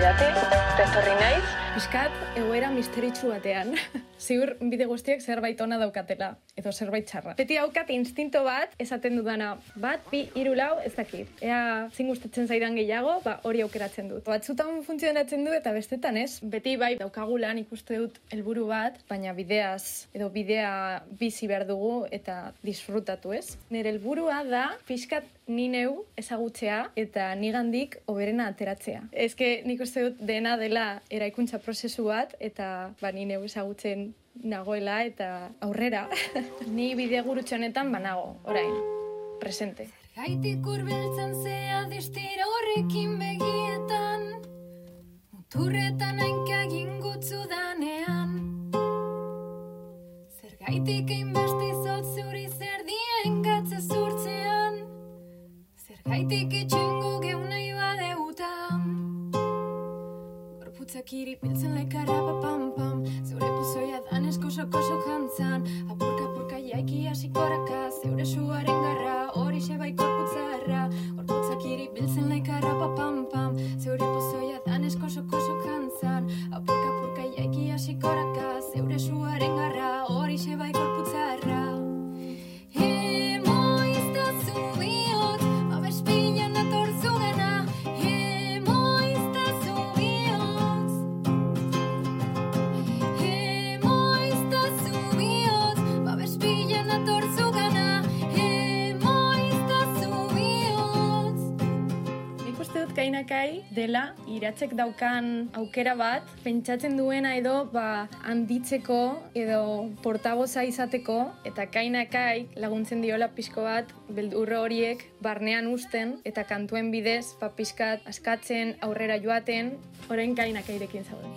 didate, eta etorri naiz. Piskat, egoera misteritsu batean. Ziur, bide guztiek zerbait ona daukatela, edo zerbait txarra. Beti haukat instinto bat, esaten dudana, bat, bi, hiru lau, ez dakit. Ea, zin gustatzen zaidan gehiago, ba, hori aukeratzen dut. Batzutan funtzionatzen du eta bestetan ez. Beti bai, daukagulan ikuste dut helburu bat, baina bideaz, edo bidea bizi behar dugu eta disfrutatu ez. Nire helburua da, piskat ni neu ezagutzea eta nigandik oberena ateratzea. Ezke nik uste dut dena dela eraikuntza prozesu bat eta ba, ni neu ezagutzen nagoela eta aurrera. ni bide gurutxe honetan banago, orain, presente. Gaitik urbiltzen zea distira horrekin begietan Muturretan ainkagin gutzu danean Zergaitik einbesti zot zuri zer dien gatze zurtzean Zergaitik itxengu geunai badeutan Gorputzak iripiltzen lekarra pam pam Zeure pozoia danez koso koso jantzan. Apurka apurka jaiki hasikoraka Zeure suaren garra hori bai korputzarra Kainakai dela iratzek daukan aukera bat, pentsatzen duena edo ba, handitzeko edo portaboza izateko, eta kainakai laguntzen diola pixko bat beldurro horiek barnean usten, eta kantuen bidez ba, pixkat askatzen aurrera joaten, orain kainakairekin zauden.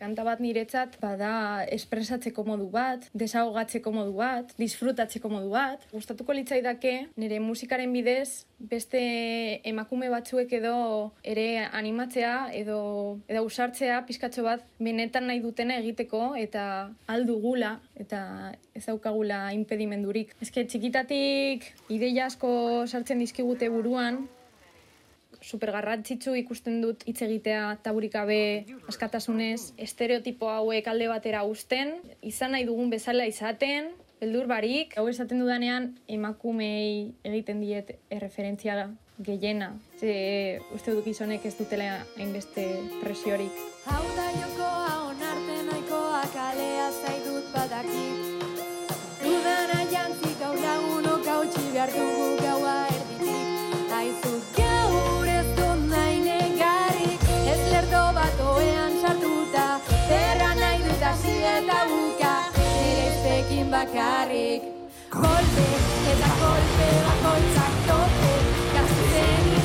Kanta bat niretzat bada espresatzeko modu bat, desahogatzeko modu bat, disfrutatzeko modu bat. Gustatuko litzaidake nire musikaren bidez beste emakume batzuek edo ere animatzea edo edo usartzea pizkatxo bat benetan nahi dutena egiteko eta aldugula eta ez daukagula impedimendurik. Eske txikitatik ideia asko sartzen dizkigute buruan, super garrantzitsu ikusten dut hitz egitea taburik gabe askatasunez, estereotipo hauek alde batera uzten, izan nahi dugun bezala izaten, beldur barik, hau esaten dudanean emakumei egiten diet erreferentzia gehiena. Ze uste dut gizonek ez dutela hainbeste presiorik. Hau da jokoa onarte nahikoa kalea zaitut badakit Udara jantzi gaur lagunok hautsi behar dugu bakarrik. Kolpe eta kolpe bakoitzak tope Gazten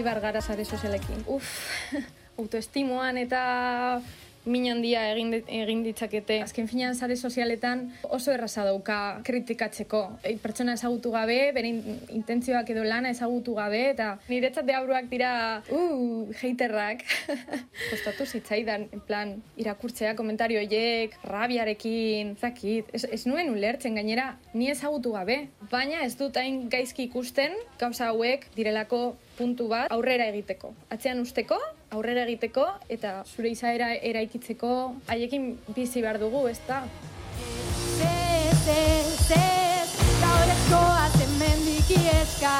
Ibili bar gara sare sozialekin. Uf, autoestimoan eta min handia egin, egin ditzakete. Azken finean sare sozialetan oso erraza dauka kritikatzeko. E, pertsona ezagutu gabe, bere intentzioak edo lana ezagutu gabe, eta niretzat deabruak dira, uh, heiterrak. Kostatu zitzaidan, en plan, irakurtzea komentario horiek, rabiarekin, zakit, ez, ez nuen ulertzen gainera, ni ezagutu gabe. Baina ez dut hain gaizki ikusten, gauza hauek direlako puntu bat aurrera egiteko. Atzean usteko, aurrera egiteko, eta zure izaera eraikitzeko haiekin bizi behar dugu, ez da? Ez, ez, ez, gaurezko azen mendiki eska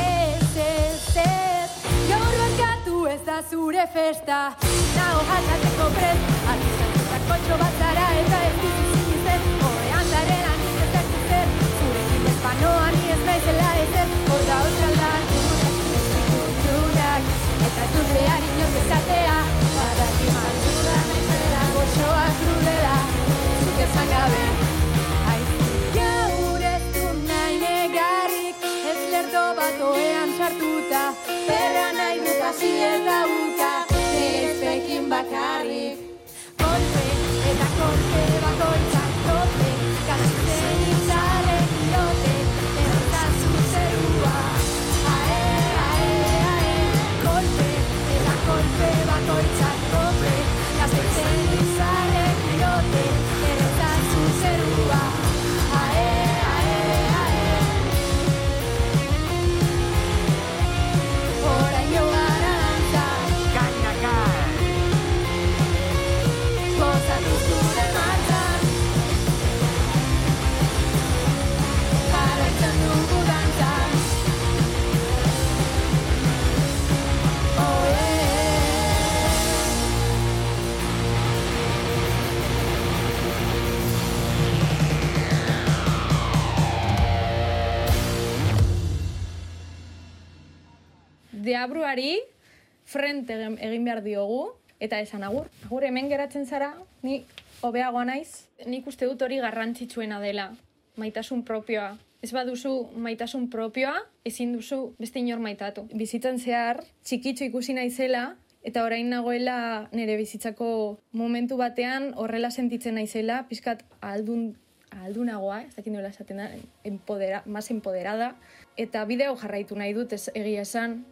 Ez, ez, ez, gaur barkatu ez da zure festa Nago jatateko prest, alizan zutako txo zara eta ez duzu zen Horrean zaren anik ez zurekin ez ez ezer Hor Dut behar inoz ezatea Badaki maltzura naizela Gozoa krudela Zuk ezan gabe. Gaur nahi negarrik. Sartuta. Perra nahi Deabruari frente egin- behar diogu, eta esan agur. Agur hemen geratzen zara, ni hobeagoa naiz. Nik uste dut hori garrantzitsuena dela, maitasun propioa. Ez baduzu maitasun propioa, ezin duzu beste inor maitatu. Bizitzan zehar, txikitxo ikusi naizela, eta orain nagoela nire bizitzako momentu batean horrela sentitzen naizela, pizkat aldun aldunagoa, ez dakit nola esaten da, empodera, más empoderada, eta bideo jarraitu nahi dut ez egia esan,